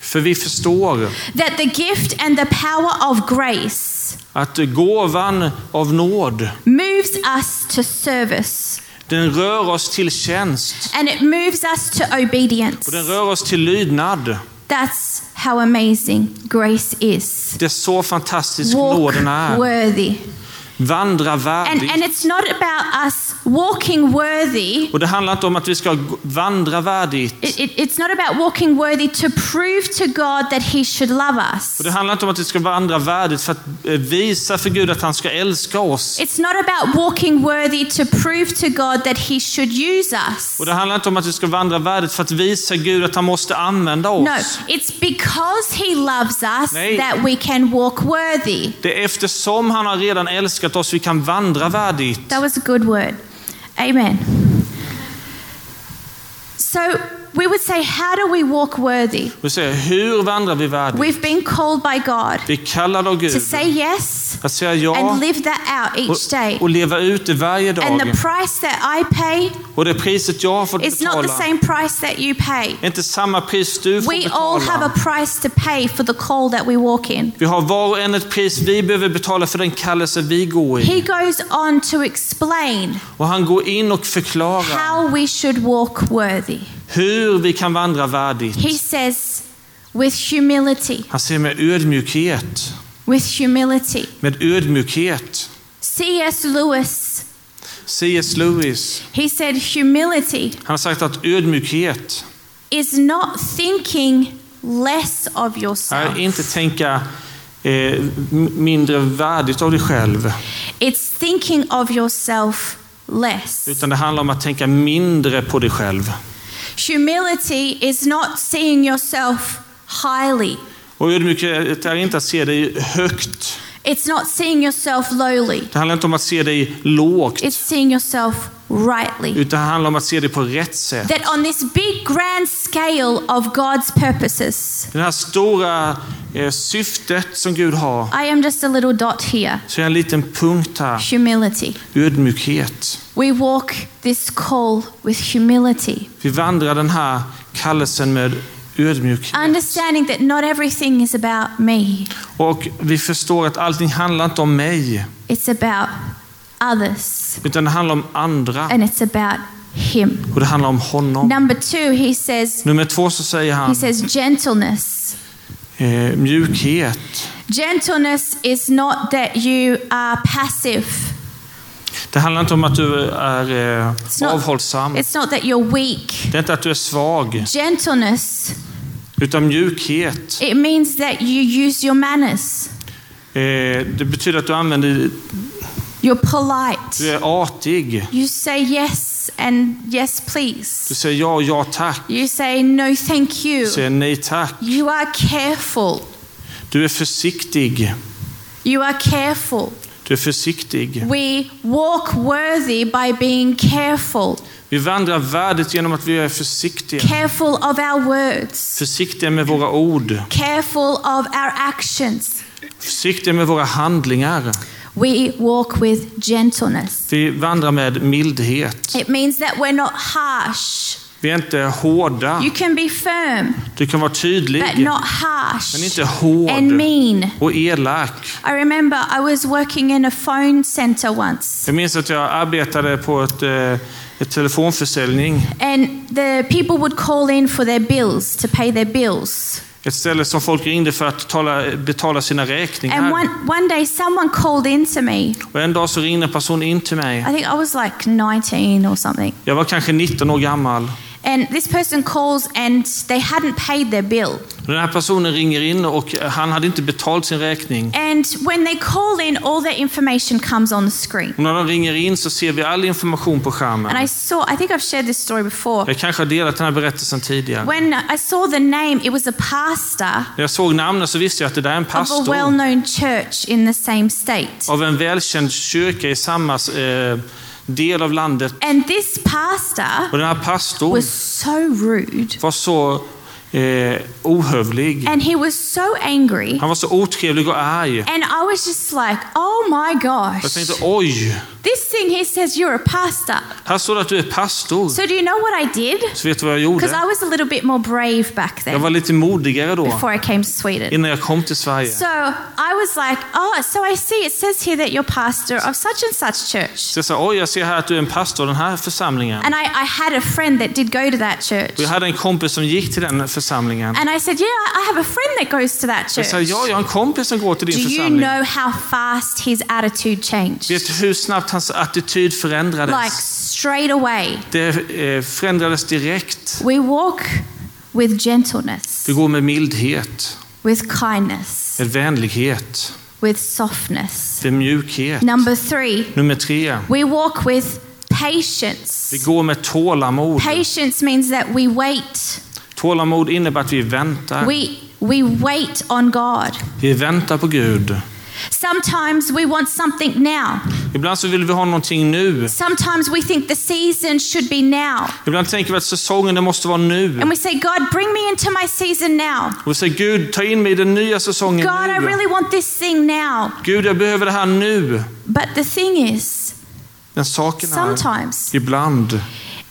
För vi förstår that the gift and the power of grace att gåvan av nåd moves us to service. Den rör oss till tjänst and it moves us to obedience. och den rör oss till lydnad. That's how amazing grace is. Det är så fantastisk Walk nåden är. worthy. Vandra And, värdigt. and it's not about us walking worthy. Och det handlar inte om att vi ska vandra värdigt. It, it- it's not about walking worthy to prove to God that He should love us. Och det handlar inte om att vi ska vandra värdigt för att eh, visa för Gud att han ska älska oss. It's not about walking worthy to prove to God that He should use us. Och det handlar inte om att vi ska vandra värdigt för att visa Gud att han måste använda No, oss. it's because He loves us Nej. that we can walk worthy. Det är eftersom han har redan älskat oss vi kan vandra värdigt. That was a good word. Amen. So we would say, how do we walk worthy? Vi säger, hur vandrar vi värdigt? We've been called by God Vi kallar av to Gud say yes att säga ja and live that out each day. och, och leva ut det varje And the dag. price that I pay Och det priset jag har fått is not the betala same price that you pay. inte samma pris du får We all have a betala. price to pay for the call that we walk in. Vi har var och en ett pris vi behöver betala för den kallelse vi går He i. goes on to explain Och han går in och förklarar how we should walk worthy. Hur vi kan vandra värdigt. He says, with humility, Han säger med ödmjukhet. with humility. Med ödmjukhet. C.S. Lewis, C.S. Lewis, he said, humility han har sagt att ödmjukhet is not thinking less of är yourself. inte tänka eh, mindre värdigt av dig själv. It's thinking of yourself less. Utan det handlar om att tänka mindre på dig själv. Humility is not seeing yourself highly. Och ödmjukhet är inte att se dig högt. It's not seeing yourself lowly. Det handlar inte om att se dig lågt. It's seeing yourself rightly. Utan det handlar om att se dig på rätt sätt. That on this big grand scale of God's purposes, Det här stora syftet som Gud har. I am just a little dot here. Så är en liten punkt här. Humility. Ödmjukhet. We walk this call with humility, Vi vandrar den här kallelsen med ödmjukhet. understanding that not everything is about me, Och vi förstår att allting handlar inte om mig. it's about others, Utan det handlar om andra. and it's about Him. Och det handlar om honom. Number two, he says, Nummer två så säger he han says gentleness. Eh, mjukhet. Gentleness is not that you are passive. Det handlar inte om att du är eh, It's not, avhållsam. it's not that you're weak. Det är inte att du är svag. Gentleness, Utan mjukhet. it means that you use your manners. Eh, det betyder att du använder, You're polite. du är artig. You say yes and yes, Du please. säger ja, ja tack. You say no, thank you. Du säger nej tack. You are careful. Du är försiktig. You are careful. Du är försiktig. We walk worthy by being careful. Vi vandrar värdigt genom att vi är försiktiga. Careful of our words. Försiktiga med våra ord. Careful of our actions. Försiktiga med våra handlingar. We walk with gentleness. Vi vandrar med mildhet. It means that we're not harsh. Vi är inte hårda. You can be firm, Du kan vara but tydlig, not harsh men inte hård and mean. och elak. I remember I was working in a phone center once, Jag minns att jag arbetade på ett, eh, ett telefonförsäljning. and the people would call in for their bills to pay their bills. Ett ställe som folk ringde för att tala, betala sina And räkningar. one, one day, someone called in to me. Och en dag så ringde en person in till mig. I think I was like 19 or something. Jag var kanske 19 år gammal. And this person calls and they hadn't paid their bill. Den här personen ringer in och han hade inte betalt sin räkning. And when they call in, all their information comes on the screen. Och när de ringer in så ser vi all information på And I skärmen. saw, I think I've shared this story before. Jag kanske har delat den här berättelsen tidigare. When I saw the name, it was a pastor När jag såg namnet så visste jag att det där är en of a pastor well known church in the same state. av en välkänd kyrka i samma eh, del av landet. And this pastor Och den här pastorn was so rude. var så eh, ohövlig. And he was so angry. Han var så otrevlig och arg. And I was just like, oh my Jag gosh. tänkte oj, This thing here says you're a pastor. Här står det att du är pastor. So do you know what I did? Så vet du vad jag Because gjorde? I was a little bit more brave back Jag var then lite modigare då, before I came to Sweden. innan jag kom till Sverige. So I was like, oh, so I see it says here that you're pastor of such and such church. Så jag sa, oj, jag ser här att du är en pastor den här församlingen. And I, I had a friend that did go to that church. Och jag hade en kompis som gick till den församlingen. And I said, yeah, I have a friend that goes to that Jag sa, church. ja, jag har en kompis som går till Do din you församling. know how fast his attitude changed? Vet du hur snabbt hans attityd förändrades? Like straight away. Det eh, förändrades direkt. We walk with gentleness, Vi går med mildhet, with kindness, med vänlighet, with softness. med mjukhet. Number three, Nummer tre, we walk with patience. vi går med tålamod. Patience means that we wait. Tålamod innebär att vi väntar. We, we wait on God. Vi väntar på Gud. Sometimes we want something now. Ibland så vill vi ha någonting nu. Sometimes we think the season should be now. Ibland tänker vi att säsongen det måste vara nu. And we say, God, bring me into my season now. Och vi säger Gud, ta in mig i den nya säsongen God, I nu. really want this thing now. Gud, jag behöver det här nu. But the thing is, Men saken är, sometimes ibland,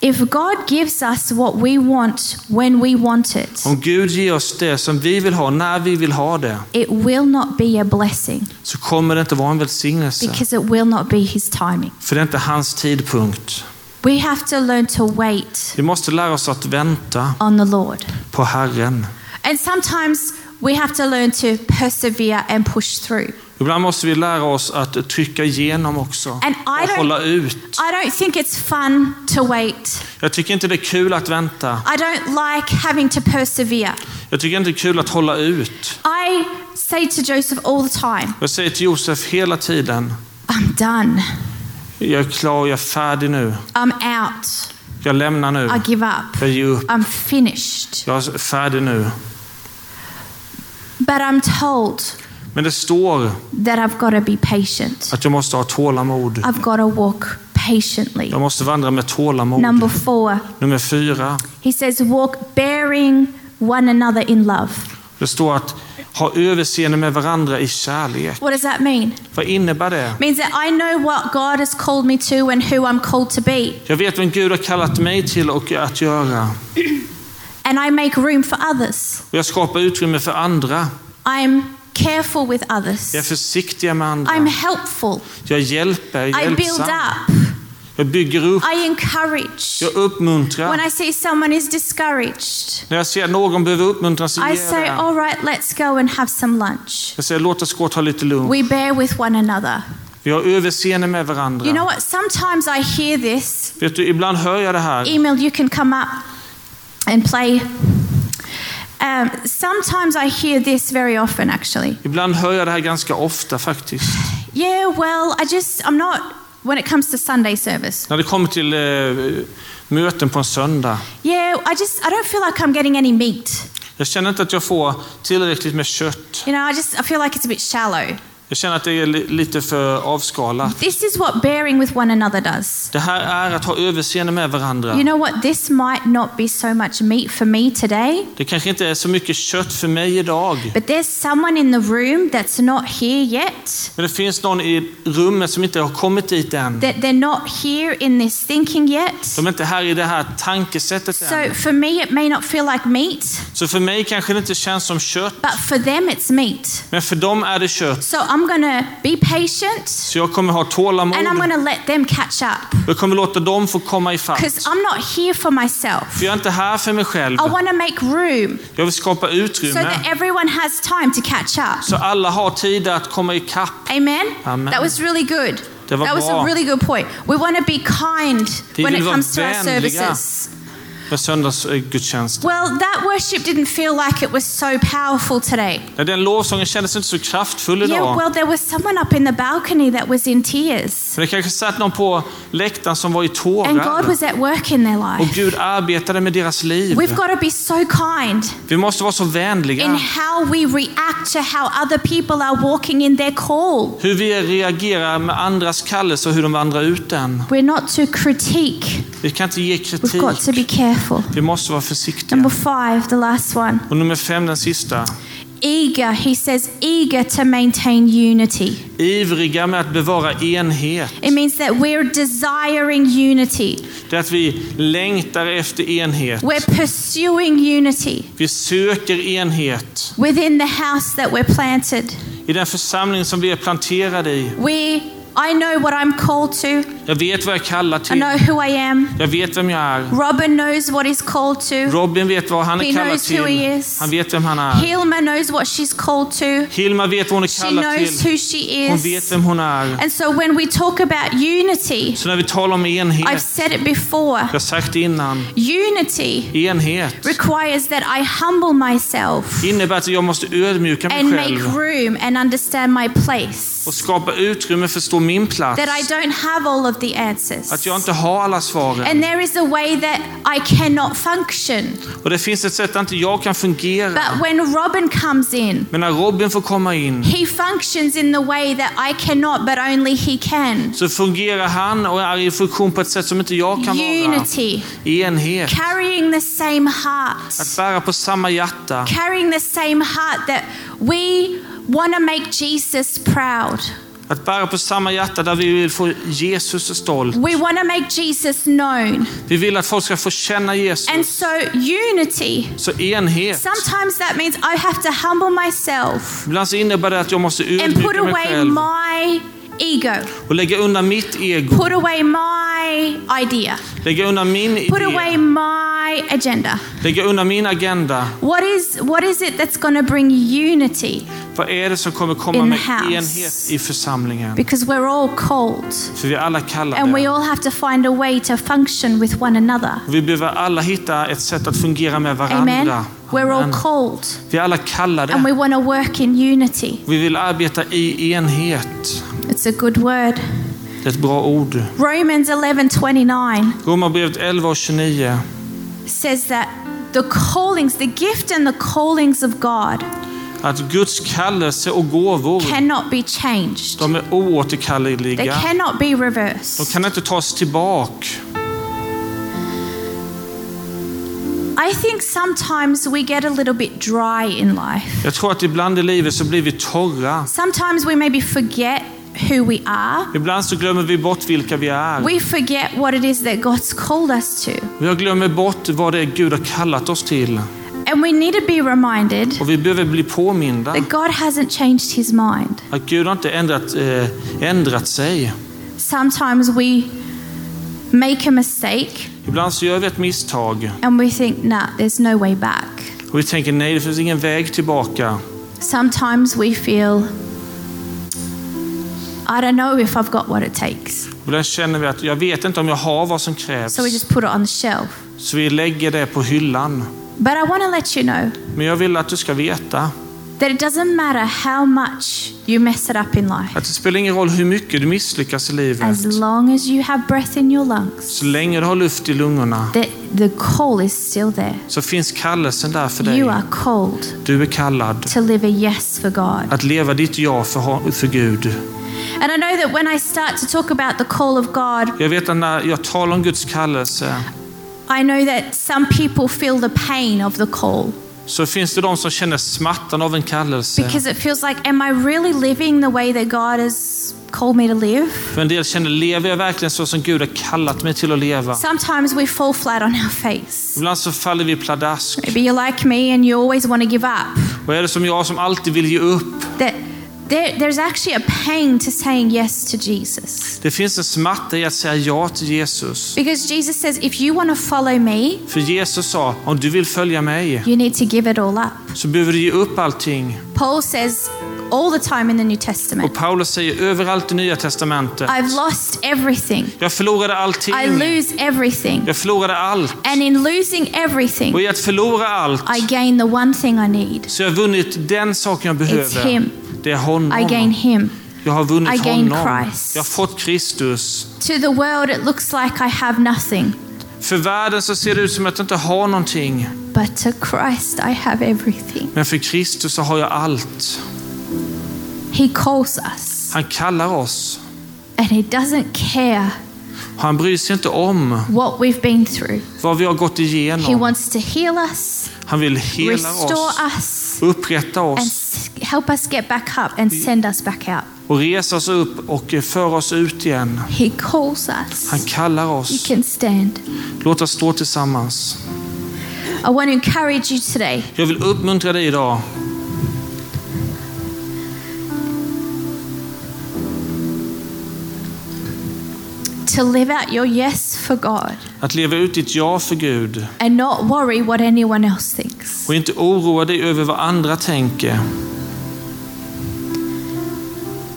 if God gives us what we want when we want it, om Gud ger oss det som vi vill ha, när vi vill ha det, it will not be a blessing så kommer det inte vara en välsignelse. because it will not be His timing. För det är inte hans tidpunkt. We have to learn to wait Vi måste lära oss att vänta on the Lord. på Herren. And sometimes we have to learn to persevere and push through. Ibland måste vi lära oss att trycka igenom också och hålla ut. Jag tycker inte det är kul att vänta. I don't like having to persevere. Jag tycker inte det är kul att hålla ut. I say to Joseph all the time, Jag säger till Josef hela tiden, I'm done. jag är klar, jag är färdig nu. I'm out. Jag lämnar nu. I give up. Jag ger upp. I'm finished. Jag är färdig nu. But I'm told Men det står that I've got to be patient. att jag måste ha tålamod. I've got to walk patiently. Jag måste vandra med tålamod. Number four, Nummer fyra. he says, walk bearing one another in love. Det står att ha överseende med varandra i kärlek. What does that mean? Vad innebär det? means that I know what God has called me to and who I'm called to be. Jag vet vem Gud har kallat mig till och att göra. And I make room for others. Och jag skapar utrymme för andra. I'm careful with others. Jag är försiktig med andra. I'm helpful. Jag hjälper, I build hjälpsam. up. Jag bygger upp, I encourage. jag uppmuntrar. When I see someone is discouraged, När jag ser någon behöver uppmuntras I say, all right, let's go and have some lunch. Jag säger låt oss gå och ta lite lugnt. We bear with one another. Vi har överseende med varandra. You know what? Sometimes I hear this. Vet du, ibland hör jag det här. Emil, you can come up and play. Um, sometimes I hear this very often, actually. Ibland hör jag det här ganska ofta faktiskt. Yeah, well, I just, I'm not, when it comes to Sunday service. När det kommer till eh, möten på en söndag. Yeah, I just, I don't feel like I'm getting any meat. Jag känner inte att jag får tillräckligt med kött. You know, I just, I feel like it's a bit shallow. Jag känner att det är li- lite för avskalat. This is what bearing with one another does. Det här är att ha överseende med varandra. You know what? This might not be so much meat for me today, Det kanske inte är så mycket kött för mig idag. but there's someone in the room that's not here yet. Men det finns någon i rummet som inte har kommit dit än. That they're not here in this thinking yet. De är inte här i det här tankesättet So än. for me, it may not feel like meat, Så för mig kanske det inte känns som kött. but for them, it's meat. Men för dem är det kött. So I'm going to be patient Så jag kommer ha tålamod. and I'm to let them catch up Jag kommer låta dem få komma ifatt. because I'm not here for myself. För jag är inte här för mig själv. I make room Jag vill skapa so utrymme. that everyone has time to catch up. Så alla har tid att komma ikapp. Amen? Amen. That was really good. Det var That was a bra. really good point. We want to be kind when it comes to our services. Med söndagsgudstjänst. Well, that worship didn't feel like it was so powerful today. Ja, Den lovsången kändes inte så kraftfull Yeah, idag. well, there was someone up in the balcony that was in tears. Men det kanske satt någon på läktaren som var i And God tårar. was at work in their Och life. Gud arbetade med deras liv. We've got to be so kind Vi måste vara så in vänliga. how we react to how other people are walking in their call. Hur vi reagerar med andras kallelse och hur de vandrar ut den. We're not to critique. Vi kan inte ge We've got to be kritik. Careful. Vi måste vara försiktiga. Number five, the last one. Och nummer fem, den sista. eager, he says, eager to maintain unity. Ivriga med att bevara enhet. It means that we're desiring unity. Det är att vi längtar efter enhet. We're pursuing unity Vi söker enhet within the house that we're planted. i den församling som vi är planterade i. We, I know what I'm called to. Jag vet vad jag är kallad I till. know who I am. Jag vet vem jag är. Robin knows what he's called to. Robin vet vad han He är kallad who he till. is. Han vet vem han är. Hilma knows what she's called to. Hilma vet vad hon är She kallad knows till. who she Hon is. vet vem hon är. And so when we talk about unity, Så när vi talar om I've enhet, said it before, jag har sagt det innan, unity enhet requires that I humble myself innebär att jag måste ödmjuka and mig make själv room and understand my place. och skapa utrymme, förstå min plats. That I don't have all of the answers. Att jag inte har alla svaren. And there is a way that I cannot function. Och det finns ett sätt att inte jag kan fungera. But when Robin comes in, Men när Robin får komma in he functions in the way that I cannot, but only he can. så fungerar han och är i funktion på ett sätt som inte jag kan vara. Unity, Enhet. carrying the same Att heart, bära på samma hjärta. carrying the same heart that we want to make Jesus proud. Att bära på samma hjärta där vi vill få Jesus stolt. We want to make Jesus known. Vi vill att folk ska få känna And Jesus. so, unity, Så enhet. sometimes that means I have to humble myself Ibland så innebär det att jag måste and put ödmjuka mig away själv my ego, och lägga undan mitt ego. put away my idea, Lägga undan min put away idé. My agenda. Lägga undan min agenda. What is, what is it that's going to bring unity? Vad är det som kommer komma In med house. enhet i församlingen? Because we're all called För vi är alla and we kallade. all have to find a way to function with one another. Vi behöver alla hitta ett sätt att fungera med Amen. varandra. We're all Amen. called Vi är alla and we kallade. want to work in unity. Vi vill arbeta i enhet. It's a good word. Det är ett bra ord. Romans 11:29 Romarbrevet 11 och 29. Says that the callings, the gift and the callings of God Att Guds kallelse och gåvor, cannot be changed. de är They oåterkalleliga. cannot be De reversed. kan inte tas tillbaka. I think sometimes we get a little bit dry in life. Jag tror att ibland i livet så blir vi torra. Sometimes we maybe forget who we are. Ibland så glömmer vi bort vilka vi är. We forget what it is that God's called us to. Vi glömmer bort vad det är Gud har kallat oss till. And we need to be reminded Och vi behöver bli påminda that God hasn't changed his mind. att Gud har inte ändrat, eh, ändrat sig. Sometimes we make a mistake Ibland så gör vi ett misstag and we think, nah, there's no way back. och vi tänker nej, det finns ingen väg tillbaka. Sometimes we feel, I don't know if I've got what it takes. Ibland känner vi att jag vet inte om jag har vad som krävs. So we just put it on the shelf. Så vi lägger det på hyllan. But I want to let you know Men jag vill att du ska veta that it doesn't matter how much you mess it up in life. att det spelar ingen roll hur mycket du misslyckas i livet. As long as you have breath in your lungs, Så länge du har luft i lungorna the, the call is still there. så finns kallelsen där för dig. You are called Du är kallad to live a yes for God. att leva ditt ja för, för Gud. And I know that when I start to talk about the call of God, Jag vet att när jag talar om Guds kallelse I know that some people feel the pain of the call så finns det de som känner smärtan av en kallelse. because it feels like, am I really living the way that God has called me to live? För en del känner, lever jag verkligen så som Gud har kallat mig till att leva? Sometimes we fall flat on our face. Ibland så faller vi pladask. Maybe you're like me and you always want to give up. Och är det som jag som alltid vill ge upp? That there, there's actually a pain to saying yes to Jesus. Det finns en smärta i att säga ja till Jesus. Because Jesus says, if you want to follow me, För Jesus sa, om du vill följa mig you need to give it all up. så behöver du ge upp allting. Paul says all the time in the New Och Testament, Paulus säger överallt i Nya Testamentet, I've lost everything. jag förlorade I allting. lose everything. Jag förlorade allt. And in losing everything, Och i att förlora allt I gain the one thing I need. så jag har vunnit den saken jag behöver. him. Det är I honom. gain him. Jag har vunnit I gain honom. Christ. Jag har fått Kristus. To the world, it looks like I have nothing. För världen så ser det ut som att jag inte har någonting. But to Christ, I have everything. Men för Kristus så har jag allt. He calls us, Han kallar oss. and He doesn't care Han bryr sig inte om what we've been through. vad vi har gått He igenom. wants to heal us, Han vill hela oss. us, Upprätta oss help us get back up and send us back out. och resa oss upp och föra oss ut igen. He calls us. Han kallar You oss. can stand. Låt oss stå tillsammans. I want to encourage you today Jag vill uppmuntra dig idag. to live out your yes for God Att leva ut ditt ja för Gud and not worry what anyone else thinks. och inte oroa dig över vad andra tänker.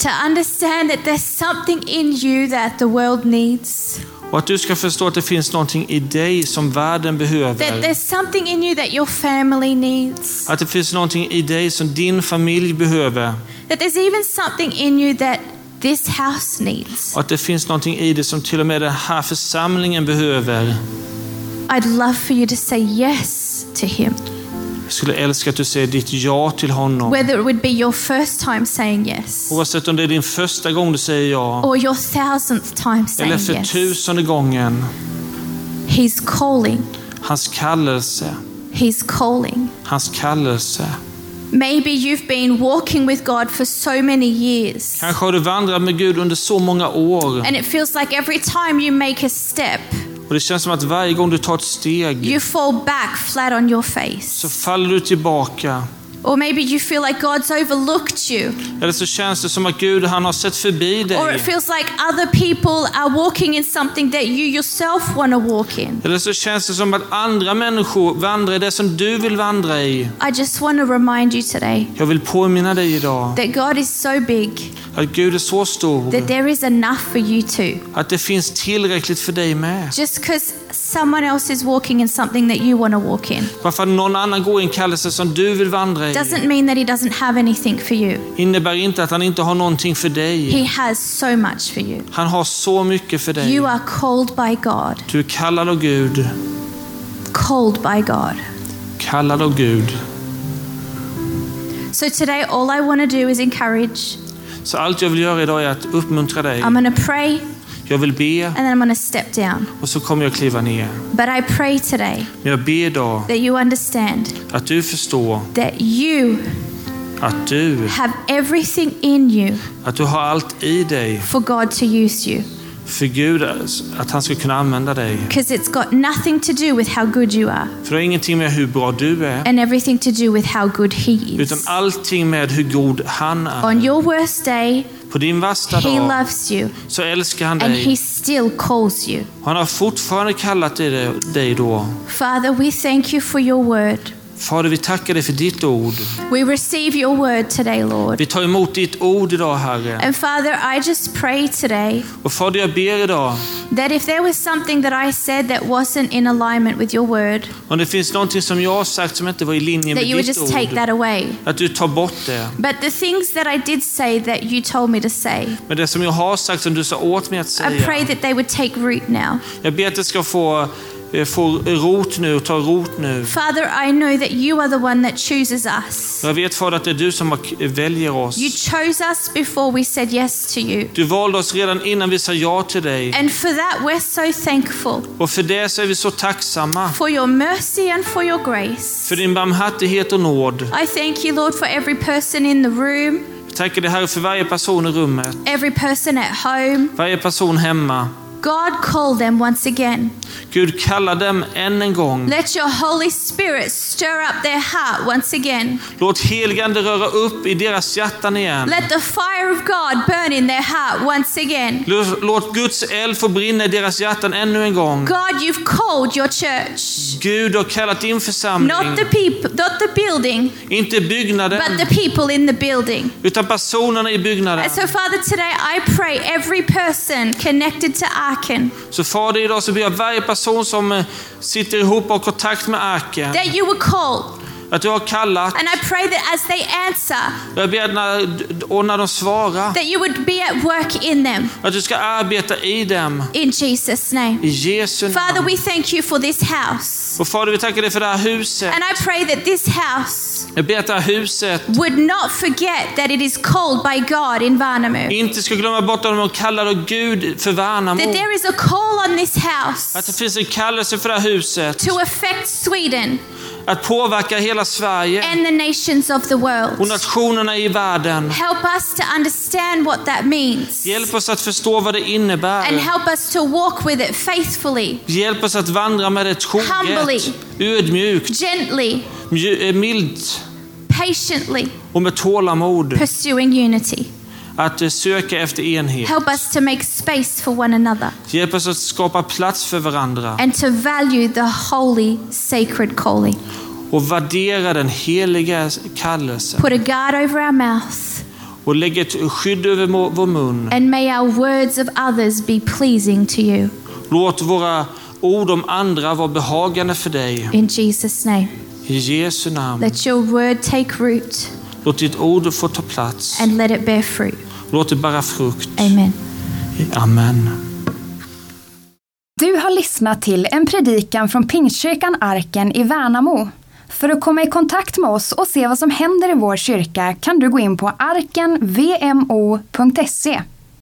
To understand that there's something in you that the world needs, Och att du ska förstå att det finns någonting i dig som världen that behöver. there's something in you that your family needs, Att det finns någonting i dig som din familj behöver. that there's even something in you that this house needs. Och att det finns någonting i dig som till och med den här församlingen behöver. I'd love for you to say yes to Him. Jag skulle älska att du säger ditt ja till honom. Whether it would be your first time saying yes Oavsett om det är din första gång du säger ja. or your thousandth time saying Eller för yes. tusende gången. He's calling. Hans kallelse. He's calling. Hans kallelse. Maybe you've been walking with God for so many years. Kanske har du vandrat med Gud under så många år. And it feels like every time you make a step, Och det känns som att varje gång du tar ett steg you fall back flat on your så face. faller du tillbaka. Or maybe you feel like God's overlooked you. Eller så känns det som att Gud han har sett förbi Or dig. it feels like other people are walking in something that you yourself want to walk in. Eller så känns det som att andra människor vandrar i det som du vill vandra i. I just want to remind you today Jag vill påminna dig idag that God is so big att Gud är så stor. that there is enough for you too. Att det finns tillräckligt för dig med. Just because someone else is walking in something that you want to walk in Bara för att någon annan går i en kallelse som du vill vandra i. doesn't mean that He doesn't have anything for you. Innebär inte att han inte har någonting för dig. He has so much for you. Han har så mycket för dig. You are called by God. Du är kallad av Gud. Called by God. Kallad av Gud. So today, all I want to do is encourage. Så allt jag vill göra idag är att uppmuntra dig. I'm going to pray Jag vill be and then I'm to step down. och så kommer jag kliva ner. But I pray today Men jag ber idag that you understand att du förstår that you att du, have everything in you att du har allt i dig for God to use you. för Gud, att han ska kunna använda dig. Because it's got nothing to do with how good you are För det har ingenting med hur bra du är, and everything to do with how good He utan is. allting med hur god han On är. your worst day, På din värsta He dag loves you så älskar han and He dig. still calls you. Han har fortfarande kallat dig dig då. Father, we thank you for your word. Fader, vi tackar dig för ditt ord. We receive your word today, Lord. Vi tar emot ditt ord idag, Herre. And Father, I just pray today Och Fader, jag ber idag, that if there was something that I said that wasn't in alignment with your word, om det finns någonting som jag har sagt som inte var i linje that med you would ditt just take ord, that away. att du tar bort det. But the things that I did say that you told me to say, Men det som jag har sagt som du sa åt mig att I pray säga, that they would take root now. jag ber att det ska få, eh, få rot nu och ta rot nu. Father, I know that you are the one that chooses us. Jag vet Fader att det är du som väljer oss. You chose us before we said yes to you. Du valde oss redan innan vi sa ja till dig. And for that, we're so thankful Och för det så är vi så tacksamma. for your mercy and for your grace. För din barmhärtighet och nåd. I thank you, Lord, for every person in the room, Jag tackar dig Herre för varje person i rummet. every person at home. Varje person hemma. God, call them once again. Gud kallar dem än en gång. Let your Holy Spirit stir up their heart once again. Låt heligande röra upp i deras hjärtan igen. Let the fire of God burn in their heart once again. Låt- Guds eld få brinna i deras hjärtan ännu en gång. God, you've called your church. Gud har kallat din församling. Not the people, not the building, Inte but byggnaden, the people in the building. utan personerna i byggnaden. And so, Father, today I pray every person connected to Arken Så Fader, idag så ber jag varje person som eh, sitter ihop och har kontakt med arken, that you would call. Att du har kallat. And I pray that as they answer, Jag ber när, och när de svarar, that you would be at work in them. att du ska arbeta i dem. In Jesus' name. I Jesu Father, namn. we thank you for this house. Och Fader, vi tackar dig för det här huset. And I pray that this house Jag ber att det här huset would not forget that it is called by God in Värnamo. inte ska glömma bort att de är kallade av Gud för Värnamo. That there is a call on this Att det house finns en kallelse för det här huset. to affect Sweden, att påverka hela Sverige and the nations of the och world. nationerna i världen. Help us to understand what that means Hjälp oss att förstå vad det and innebär. help us to walk with it faithfully, Hjälp oss att vandra med det Humbly. troget, ödmjukt, gently, eh, milt patiently och med tålamod. pursuing unity. Att eh, söka efter enhet. Help us to make space for one another Hjälp oss att skapa plats för varandra and to value the holy, sacred calling. och värdera den heliga kallelsen. Put a guard over our mouth, Och lägg ett skydd över vår mun. and may our words of others be pleasing to you. Låt våra ord om andra vara behagande för dig. In Jesus' name, I Jesu namn. let your word take root Låt ditt ord få ta plats. and let it bear fruit. Låt det bära frukt. Amen. Amen. Du har lyssnat till en predikan från Pingstkyrkan Arken i Värnamo. För att komma i kontakt med oss och se vad som händer i vår kyrka kan du gå in på arkenvmo.se.